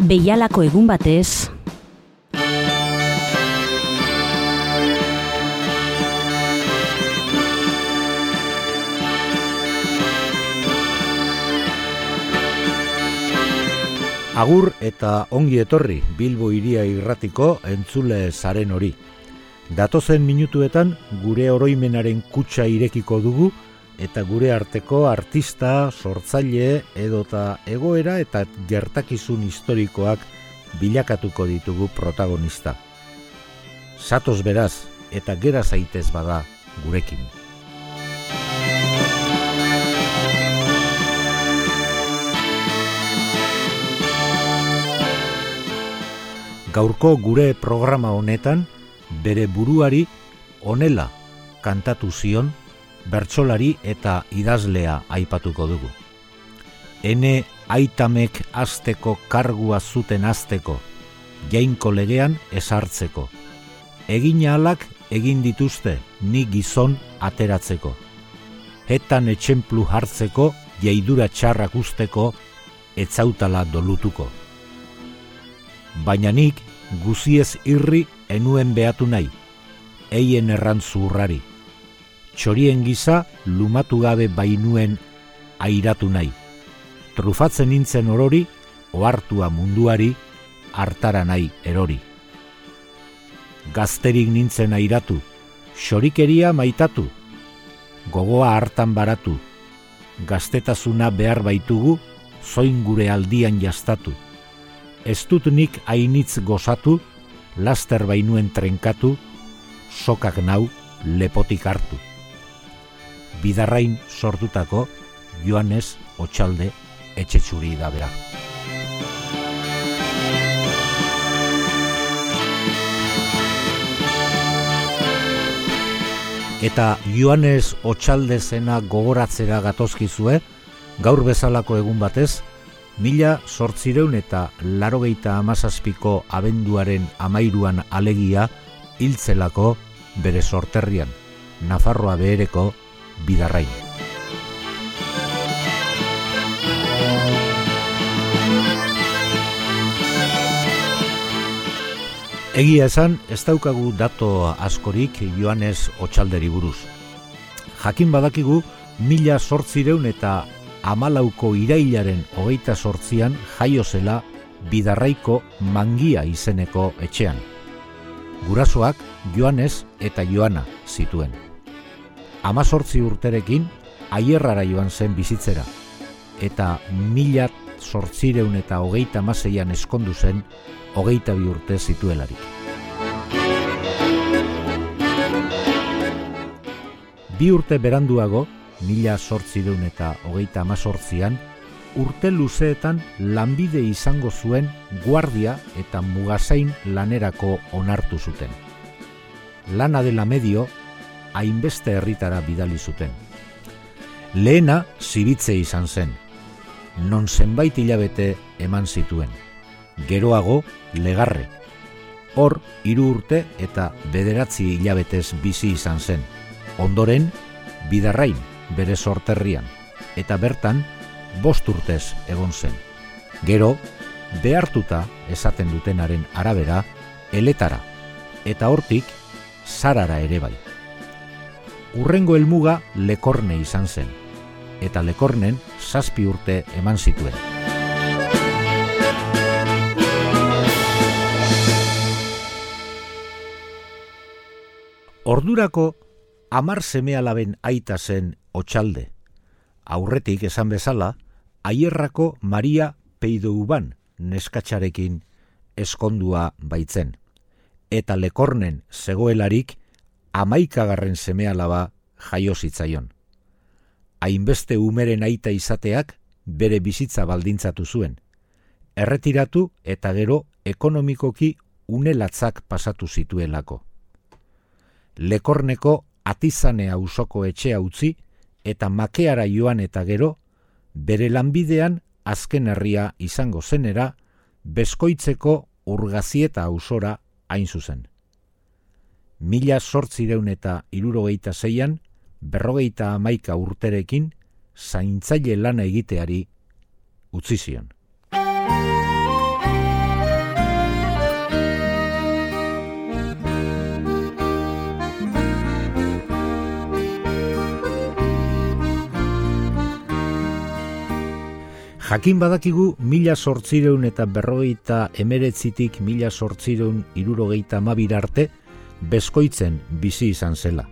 Beialako egun batez, Agur eta ongi etorri Bilbo iria irratiko entzule zaren hori. Datozen minutuetan gure oroimenaren kutsa irekiko dugu eta gure arteko artista, sortzaile edota egoera eta gertakizun historikoak bilakatuko ditugu protagonista. Satoz beraz eta gera zaitez bada gurekin. Gaurko gure programa honetan bere buruari onela kantatu zion bertsolari eta idazlea aipatuko dugu. Ene aitamek asteko kargua zuten asteko, jainko legean esartzeko. Egin alak egin dituzte ni gizon ateratzeko. Etan etxemplu hartzeko, jaidura txarrak usteko, etzautala dolutuko. Baina nik guziez irri enuen behatu nahi, eien errantzu urrari txorien giza lumatu gabe bainuen airatu nahi. Trufatzen nintzen orori, ohartua munduari, hartara nahi erori. Gazterik nintzen airatu, xorikeria maitatu, gogoa hartan baratu, gaztetasuna behar baitugu, zoin gure aldian jastatu. Ez dut nik hainitz gozatu, laster bainuen trenkatu, sokak nau lepotik hartu bidarrain sortutako Joanes Otxalde etxetsuri da bera. Eta Joanes Otxalde zena gogoratzera gatozkizue, gaur bezalako egun batez, mila sortzireun eta larogeita amazazpiko abenduaren amairuan alegia hiltzelako bere sorterrian, Nafarroa behereko bidarrain. Egia esan, ez daukagu dato askorik Joanes Otxalderi buruz. Jakin badakigu, mila sortzireun eta amalauko irailaren hogeita sortzian jaio zela bidarraiko mangia izeneko etxean. Gurasoak Joanes eta Joana zituen amazortzi urterekin aierrara joan zen bizitzera, eta mila sortzireun eta hogeita maseian eskondu zen hogeita bi urte zituelarik. Bi urte beranduago, mila sortzireun eta hogeita amazortzian, urte luzeetan lanbide izango zuen guardia eta mugazain lanerako onartu zuten. Lana dela medio hainbeste herritara bidali zuten. Lehena zibitze izan zen, non zenbait hilabete eman zituen. Geroago legarre. Hor hiru urte eta bederatzi hilabetez bizi izan zen. Ondoren bidarrain bere sorterrian eta bertan bost urtez egon zen. Gero behartuta esaten dutenaren arabera eletara eta hortik sarara ere bai urrengo helmuga lekorne izan zen, eta lekornen zazpi urte eman zituen. Ordurako amar semealaben aita zen otxalde. Aurretik esan bezala, aierrako Maria Peidouban neskatxarekin eskondua baitzen. Eta lekornen zegoelarik amaikagarren semea laba jaio zitzaion. Hainbeste umeren aita izateak bere bizitza baldintzatu zuen. Erretiratu eta gero ekonomikoki unelatzak pasatu zituelako. Lekorneko atizane ausoko etxea utzi eta makeara joan eta gero, bere lanbidean azken herria izango zenera, bezkoitzeko urgazieta ausora hain zuzen mila sortzireun eta irurogeita zeian, berrogeita amaika urterekin, zaintzaile lana egiteari utzi zion. Jakin badakigu mila sortzireun eta berrogeita emeretzitik mila sortzireun irurogeita mabir arte, bezkoitzen bizi izan zela.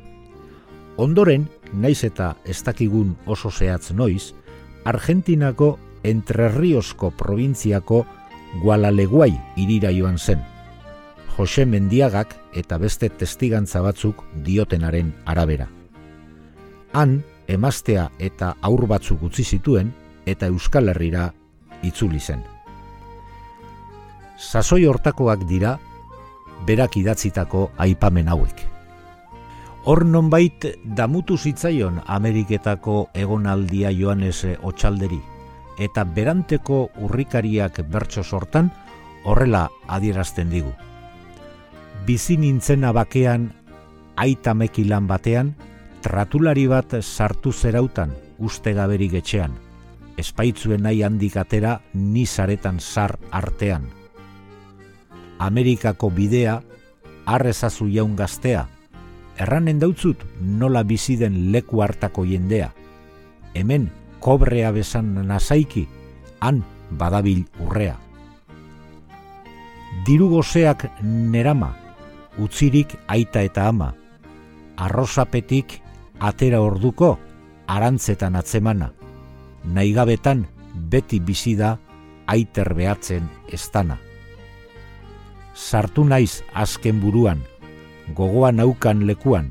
Ondoren, naiz eta ez dakigun oso zehatz noiz, Argentinako Entrerriosko provintziako Gualaleguai irira joan zen. Jose Mendiagak eta beste testigantza batzuk diotenaren arabera. Han, emaztea eta aur batzuk utzi zituen eta Euskal Herrira itzuli zen. Sasoi hortakoak dira berak idatzitako aipamen hauek. Hor nonbait damutu zitzaion Ameriketako egonaldia Joanes Otsalderi eta beranteko urrikariak bertso sortan horrela adierazten digu. Bizi nintzena bakean aita mekilan batean tratulari bat sartu zerautan uste gaberik etxean. Espaitzuen nahi handik atera ni zaretan zar artean. Amerikako bidea, arrezazu jaun gaztea, erranen dautzut nola bizi den leku hartako jendea. Hemen kobrea besan nazaiki, han badabil urrea. Diru gozeak nerama, utzirik aita eta ama, arrozapetik atera orduko, arantzetan atzemana, naigabetan beti bizi da aiter behatzen estana. Sartu naiz azken buruan, gogoan naukan lekuan,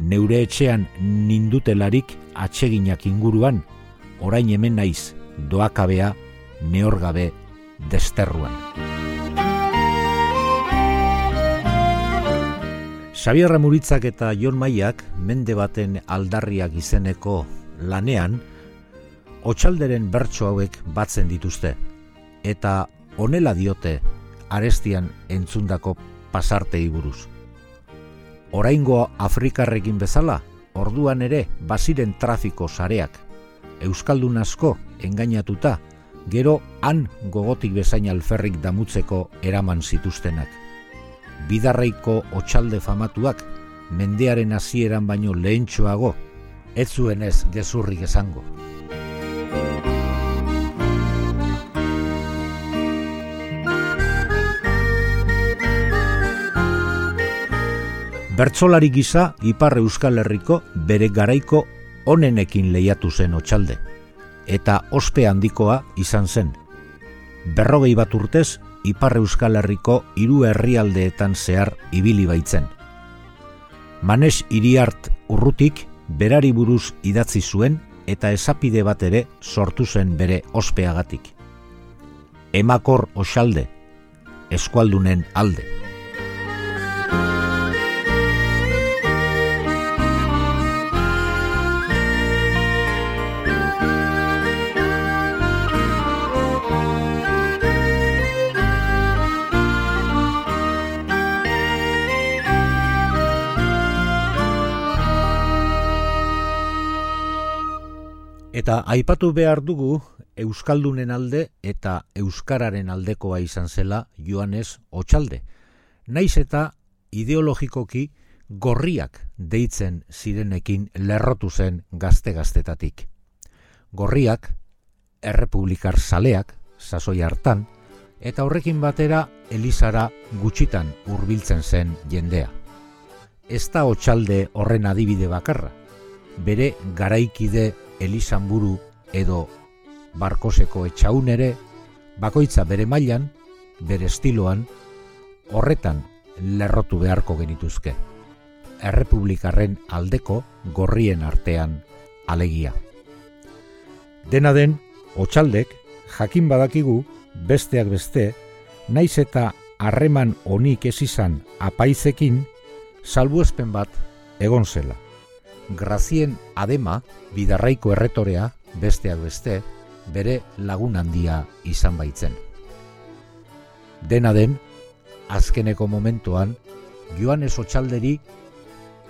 neure etxean nindutelarik atseginak inguruan, orain hemen naiz doakabea neorgabe desterruan. Xabier Ramuritzak eta Jon Maiak mende baten aldarriak izeneko lanean Otsalderen bertso hauek batzen dituzte eta honela diote arestian entzundako pasartei buruz. Oraingo Afrikarrekin bezala, orduan ere baziren trafiko sareak euskaldun asko engainatuta, gero han gogotik bezain alferrik damutzeko eraman zituztenak. Bidarraiko otxalde famatuak, mendearen hasieran baino lehentxoago, ez zuen ez gezurrik esango. Bertzolari gisa Ipar Euskal Herriko bere garaiko onenekin lehiatu zen otxalde, eta ospe handikoa izan zen. Berrogei bat urtez, Ipar Euskal Herriko hiru herrialdeetan zehar ibili baitzen. Manes iriart urrutik berari buruz idatzi zuen eta esapide bat ere sortu zen bere ospeagatik. Emakor osalde, eskualdunen alde. Eta aipatu behar dugu Euskaldunen alde eta Euskararen aldekoa izan zela Joanes Otxalde. Naiz eta ideologikoki gorriak deitzen zirenekin lerrotu zen gazte-gaztetatik. Gorriak, errepublikar saleak, sasoi hartan, eta horrekin batera Elizara gutxitan hurbiltzen zen jendea. Ez da Otxalde horren adibide bakarra, bere garaikide Elisanburu edo Barkoseko etxaun ere, bakoitza bere mailan, bere estiloan, horretan lerrotu beharko genituzke. Errepublikarren aldeko gorrien artean alegia. Dena den, otxaldek, jakin badakigu, besteak beste, naiz eta harreman onik ez izan apaizekin, salbuespen bat egon zela. Grazien adema, bidarraiko erretorea, besteak beste, bere lagun handia izan baitzen. Dena den, azkeneko momentuan, joan esotxalderi,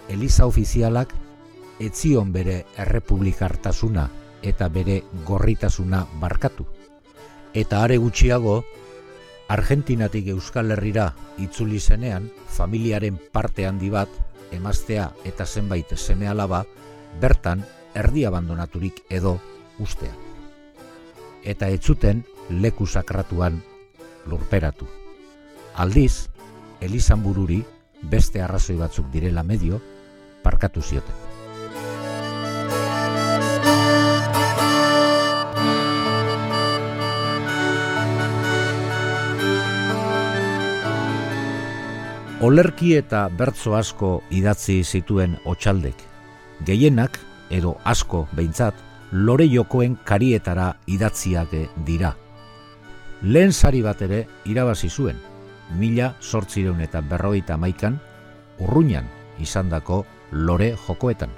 Eliza ofizialak etzion bere errepublikartasuna eta bere gorritasuna barkatu. Eta are gutxiago, Argentinatik Euskal Herrira itzuli zenean, familiaren parte handi bat emaztea eta zenbait seme alaba bertan erdi abandonaturik edo ustea. eta etzuten leku sakratuan lurperatu. Aldiz, Elizan bururi beste arrazoi batzuk direla medio parkatu zioten. Olerki eta bertzo asko idatzi zituen otxaldek. Gehienak, edo asko behintzat, lore jokoen karietara idatziak dira. Lehen sari bat ere irabazi zuen, mila sortzireun eta berroita maikan, urruñan izandako lore jokoetan.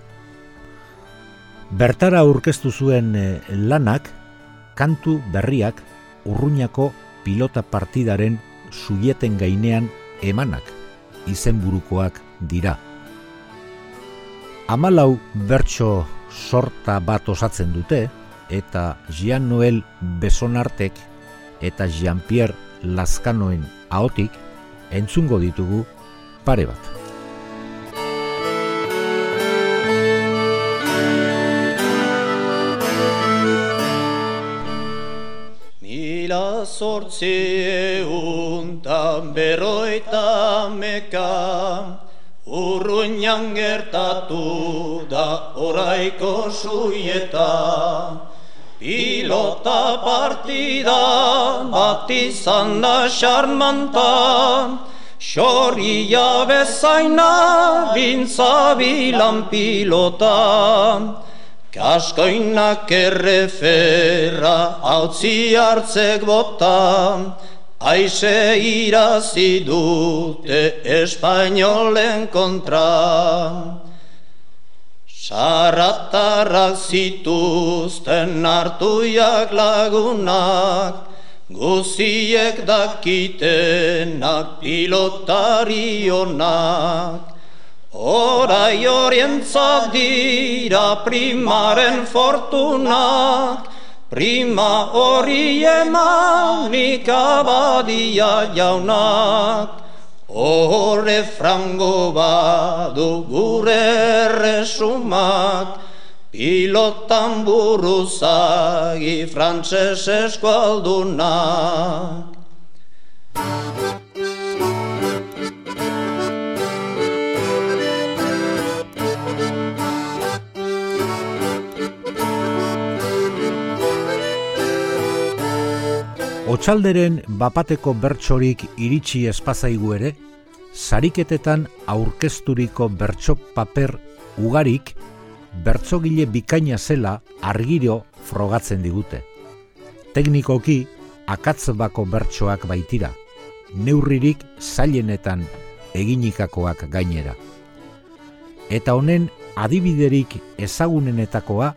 Bertara aurkeztu zuen eh, lanak, kantu berriak urruñako pilota partidaren zuieten gainean emanak izenburukoak dira. Amalau bertso sorta bat osatzen dute, eta Jean Noel Besonartek eta Jean-Pierre Lazkanoen ahotik entzungo ditugu pare bat. Mila sortzi euntan berroita meka Urruinan gertatu da oraiko suieta. Pilota partida bat izan da xarmanta Xorria bezaina bintzabilan pilota Kaskoinak erreferra hautzi hartzek bota, Aize irazi dute espainolen kontra. Sarratarrak zituzten hartuiak lagunak, Guziek dakitenak pilotarionak. Horai orientzat dira primaren fortunak, prima hori emanik abadia jaunak. Horre frango badu gure resumak, pilotan buruzagi frantzes eskualdunak. Otsalderen bapateko bertsorik iritsi espazaigu ere, sariketetan aurkezturiko bertso paper ugarik bertsogile bikaina zela argiro frogatzen digute. Teknikoki, akatz bako bertsoak baitira, neurririk zailenetan eginikakoak gainera. Eta honen adibiderik ezagunenetakoa,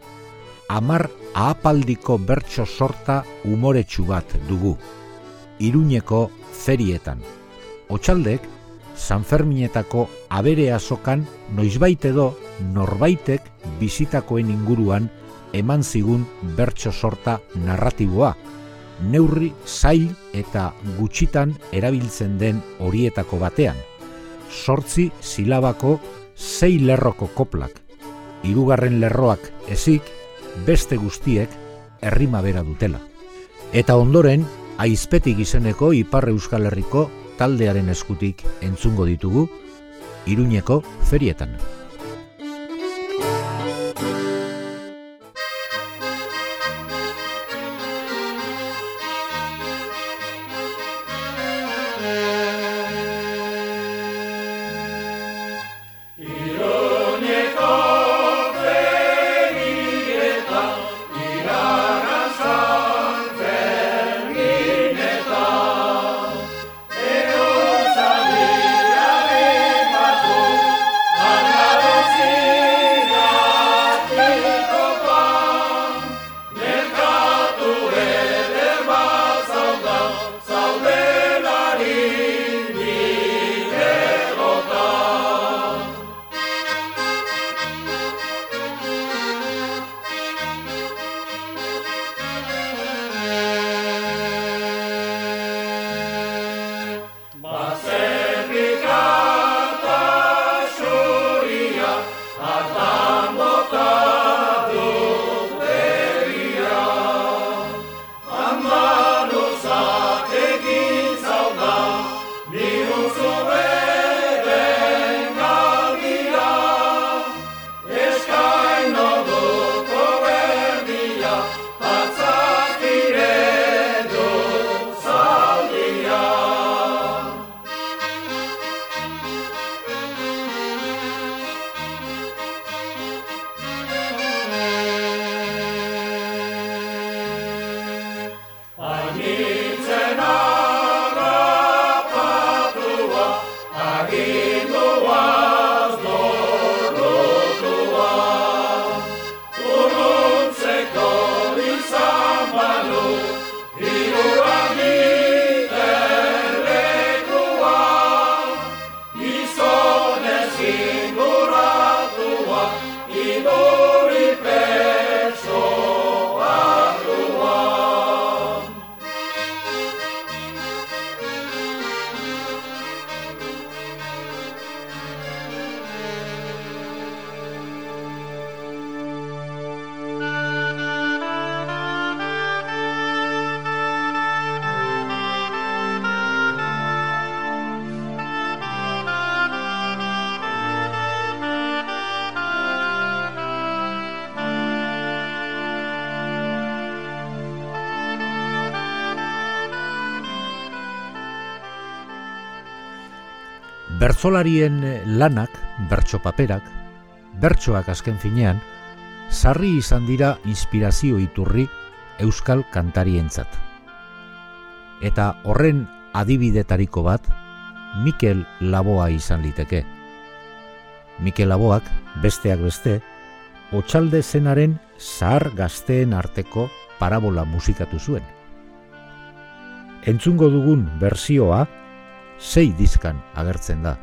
amar ahapaldiko bertso sorta umoretsu bat dugu. Iruñeko ferietan. Otsaldek, Sanferminetako abere azokan noizbait edo norbaitek bizitakoen inguruan eman zigun bertso sorta narratiboa, neurri zail eta gutxitan erabiltzen den horietako batean. Sortzi silabako zei lerroko koplak, hirugarren lerroak ezik beste guztiek errima bera dutela. Eta ondoren, aizpetik izeneko Ipar Euskal Herriko taldearen eskutik entzungo ditugu, Iruñeko ferietan. Bertzolarien lanak, bertso paperak, bertsoak azken finean, sarri izan dira inspirazio iturri euskal kantarientzat. Eta horren adibidetariko bat, Mikel Laboa izan liteke. Mikel Laboak, besteak beste, Otsalde zenaren zahar gazteen arteko parabola musikatu zuen. Entzungo dugun berzioa, sei dizkan agertzen da.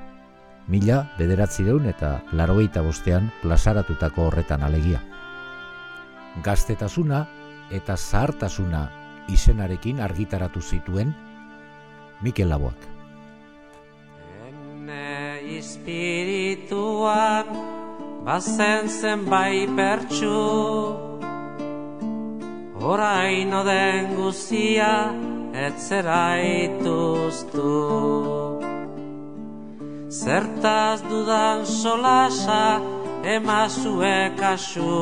Mila bederatzireun eta larogeita bostean plazaratutako horretan alegia. Gaztetasuna eta zahartasuna izenarekin argitaratu zituen Mikel Laboak. Ene espirituan bazen zenbai pertsu Horaino den guzia etzera ituztu. Zertaz dudan solasa emazue kasu.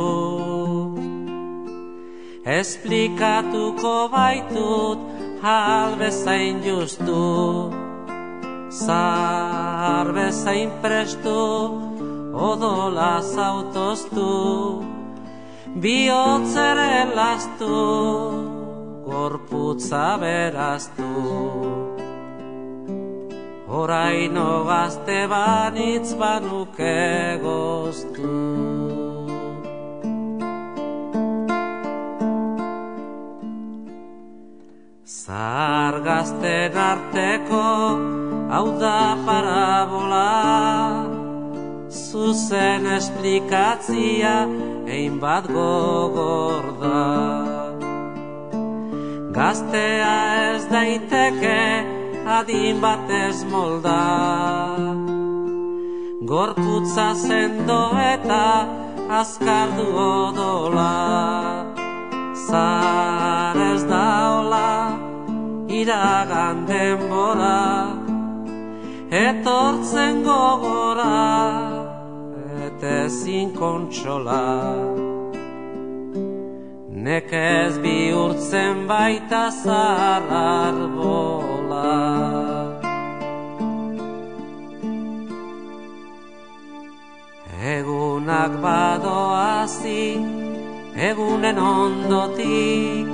Esplikatuko baitut hal bezain justu. Zar bezain prestu odola zautoztu. Biotzere lastu gorputza beraztu Horaino gazte banitz banuke goztu. Zar gazten arteko hau da parabola. Zuzen esplikatzia ein bat gogor da Gaztea ez daiteke adin batez molda. Gorputza zendo eta azkardu odola. Zar ez da hola iragan denbora. Etortzen gogora eta ezin kontxola nekez bihurtzen baita zahar arbola. Egunak badoazi, egunen ondotik,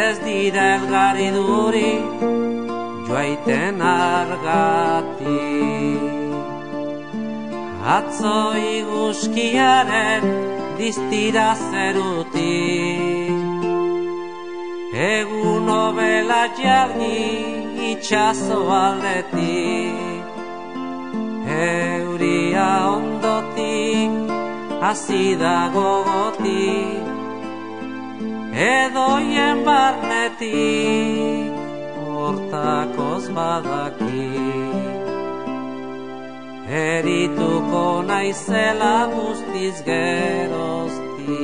ez dira elgarri duri, joaiten argatik. Atzo iguskiaren diztira zeruti Egun obela jargi itxaso aldeti Euria ondotik azida gogoti Edoien barnetik hortakoz badakik erituko naizela guztiz gerozti.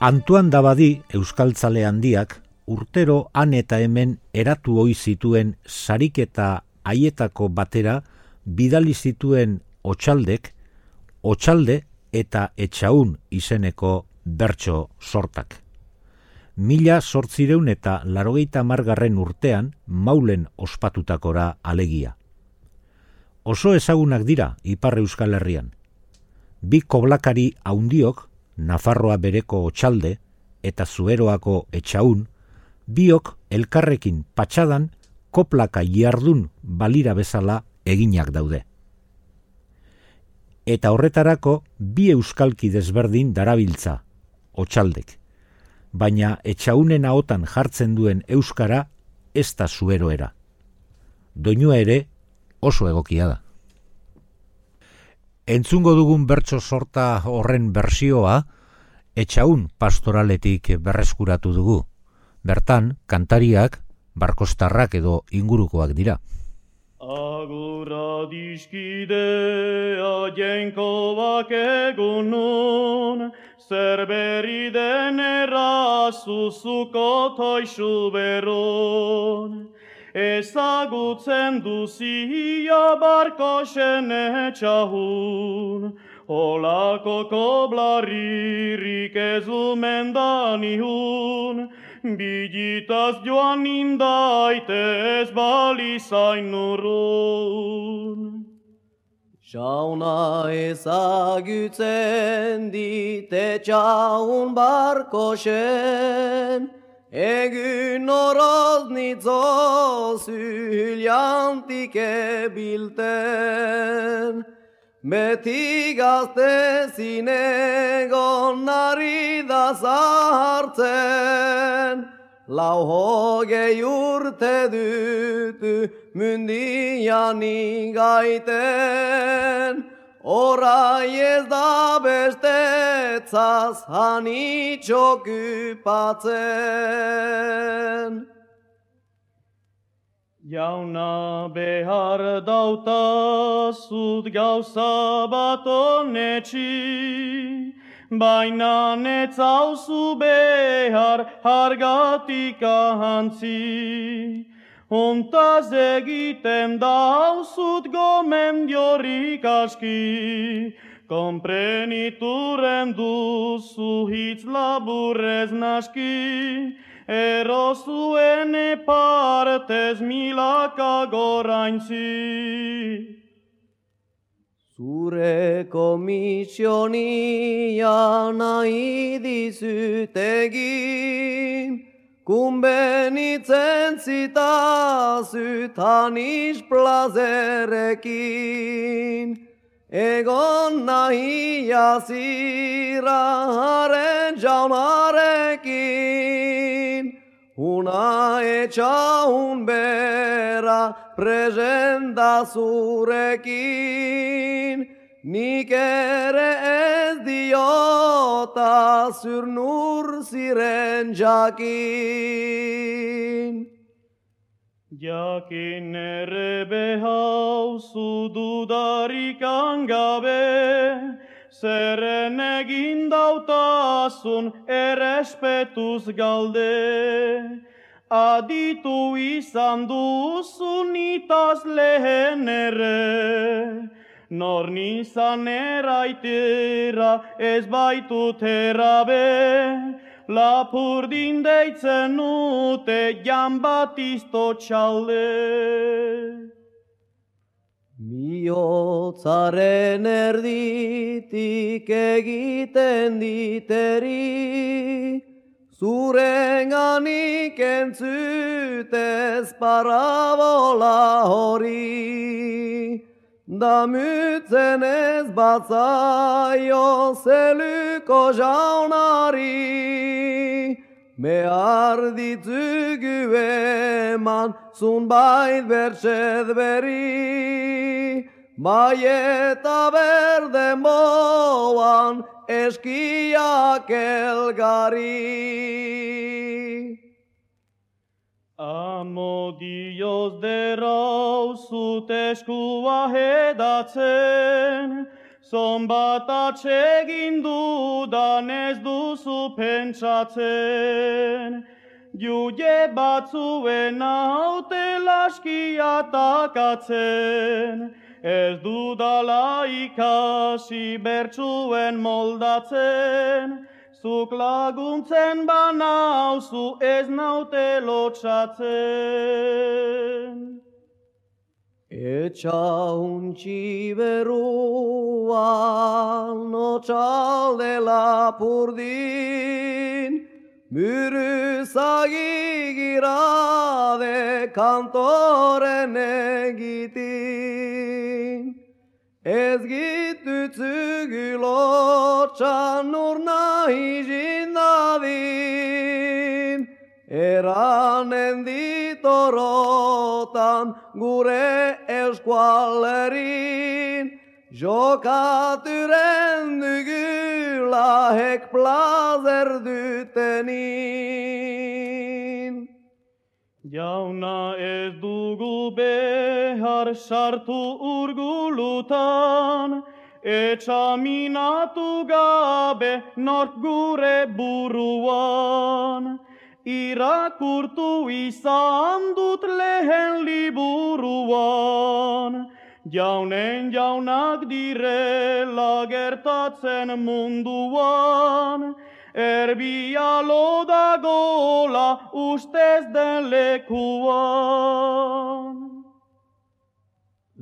Antuan Dabadi Euskaltzale handiak urtero han eta hemen eratu ohi zituen sarik eta haietako batera bidali zituen otxaldek, otxalde eta etxaun izeneko bertso sortak mila sortzireun eta larogeita margarren urtean maulen ospatutakora alegia. Oso ezagunak dira Ipar Euskal Herrian. Bi koblakari haundiok, Nafarroa bereko otxalde eta zueroako etxaun, biok elkarrekin patxadan koplaka jardun balira bezala eginak daude. Eta horretarako bi euskalki desberdin darabiltza, otxaldek baina etxaunen ahotan jartzen duen euskara ez da zueroera. Doinua ere oso egokia da. Entzungo dugun bertso sorta horren bersioa, etxaun pastoraletik berreskuratu dugu. Bertan, kantariak, barkostarrak edo ingurukoak dira. Agurra dizkidea jenko bak egun nun, zer berri den errazuzuko toixu beron. Ezagutzen duzia barko xene txahun, Olako koblarririk ez umen danihun, Biditaz joan indaite ez balizain urrun. Jauna ezagutzen dite txaun barkosen, Egün oroz nitzo züljantik ebilten. Beti gazte zinegon nari da zahartzen, Lau hogei urte dutu mundian igaiten, Orai ez da bestetzaz hanitxok upatzen. Jauna behar dauta zut gauza bat honetxi, baina netzauzu behar hargatik ahantzi. Hontaz egiten dauzut gomendiorik aski, Kompreniturren duzu hitz laburrez naski, Ero zuen partez milaka goraintzi. Zure komisionia nahi dizut egin, Kumbenitzen zita zutan isplazerekin, Egon nahi jazira haren jaunarekin, Una etxa bera prezenda zurekin, Nik ere ez diota zur nur ziren jakin. Jakin ere behauzu dudarik angabe, Zeren egin dautasun errespetuz galde. Aditu izan duzun itaz lehen ere, Nor nizan eraitera ez baitut erabe, Lapurdin deitzen nute jan batizto txalde. Miotzaren erditik egiten diteri, Zuren ganik entzutez parabola hori. Da mützen ez batzaio zeluko jaunari, Behar ditzugu eman zunbait bertxed berri, Bai eta berde moan eskiak elgari. Amodioz derauzut eskua hedatzen, Zon bat atsegin dudan ez duzu pentsatzen. Juge batzuen haute laski atakatzen, Ez dudala ikasi bertsuen moldatzen, Zuk laguntzen banauzu ez naute lotxatzen. Etxa untxi beruan notxalde lapurdin, Mürüzagi girade kantoren egitin. Ez gitützügü lotxan urna hijindadin, Eranen ditorotan gure eskualerin, Jokaturen dugula hek plazer dutenin. Jauna ez dugu behar sartu urgulutan, Etxaminatu gabe nort gure buruan. Irakurtu izan dut lehen liburuan, Jaunen jaunak direla gertatzen munduan, erbia loda gola ustez den lekuan.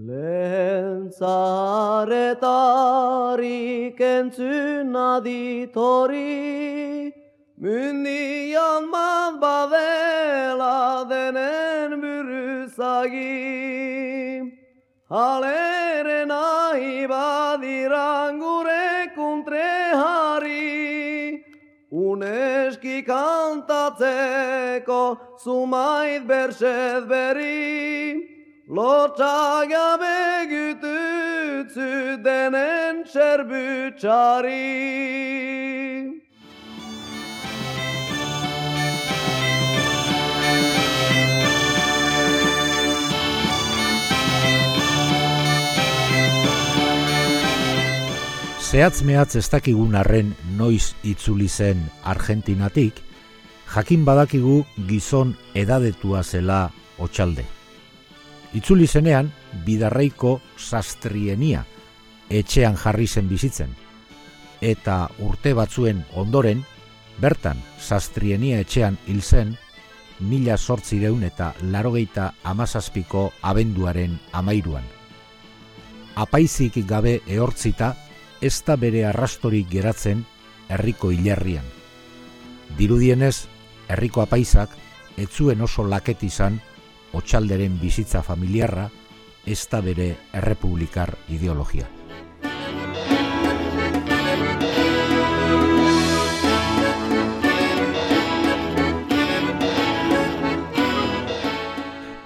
Lehen zaretarik entzun aditori, Mundian bat badela denen buruzagi. Halere nahi badiran Uneski kantatzeko zumait bersez berri, Lotsa gabe gütützü denen çerbüçari. Zehatz mehatz ez dakigun arren noiz itzuli zen Argentinatik, jakin badakigu gizon edadetua zela otxalde. Itzuli zenean, bidarraiko sastrienia etxean jarri zen bizitzen. Eta urte batzuen ondoren, bertan sastrienia etxean hil zen, mila sortzireun eta larogeita amazazpiko abenduaren amairuan. Apaizik gabe ehortzita, ez da bere arrastorik geratzen herriko hilerrian. Dirudienez, herriko apaisak etzuen oso laket izan otxalderen bizitza familiarra ez da bere errepublikar ideologia.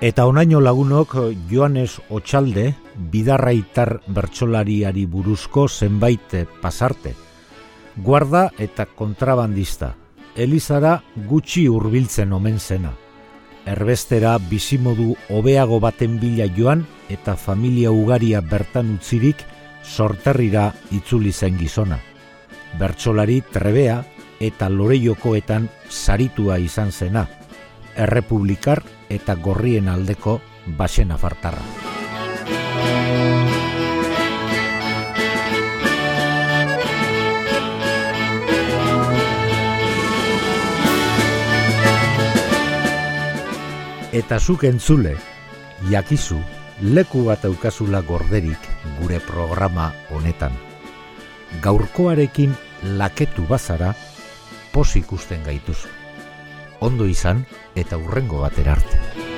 Eta onaino lagunok Joanes Otxalde bidarraitar bertsolariari buruzko zenbait pasarte. Guarda eta kontrabandista. Elizara gutxi hurbiltzen omen zena. Erbestera bizimodu hobeago baten bila joan eta familia ugaria bertan utzirik sorterrira itzuli zen gizona. Bertsolari trebea eta loreiokoetan saritua izan zena. Errepublikar eta gorrien aldeko basena fartarra. Eta zuk entzule, jakizu, leku bat aukazula gorderik gure programa honetan. Gaurkoarekin laketu bazara, posik usten gaituzu ondo izan eta urrengo batera arte.